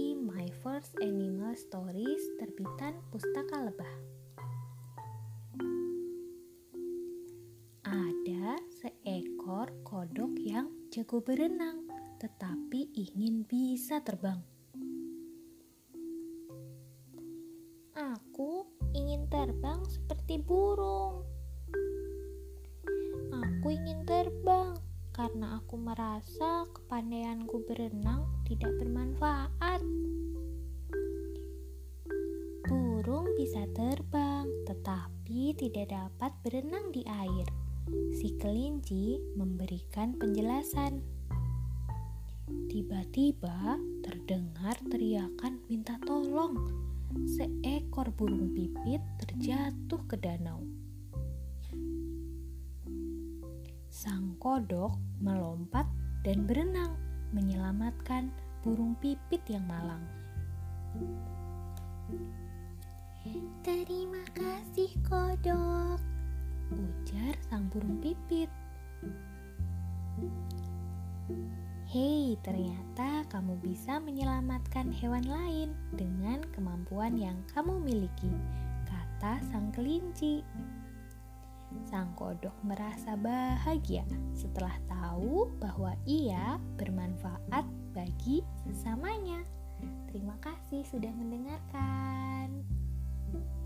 My First Animal Stories terbitan Pustaka Lebah. Ada seekor kodok yang jago berenang tetapi ingin bisa terbang. Aku ingin terbang seperti burung. Aku ingin terbang karena aku merasa kepandaianku berenang tidak bermanfaat. Burung bisa terbang, tetapi tidak dapat berenang di air. Si kelinci memberikan penjelasan. Tiba-tiba terdengar teriakan minta tolong. Seekor burung pipit terjatuh ke danau. Sang kodok melompat dan berenang menyelamatkan burung pipit yang malang. Terima kasih kodok, ujar sang burung pipit. Hei, ternyata kamu bisa menyelamatkan hewan lain dengan kemampuan yang kamu miliki, kata sang kelinci. Sang kodok merasa bahagia setelah tahu bahwa ia bermanfaat bagi sesamanya. Terima kasih sudah mendengarkan. Thank you.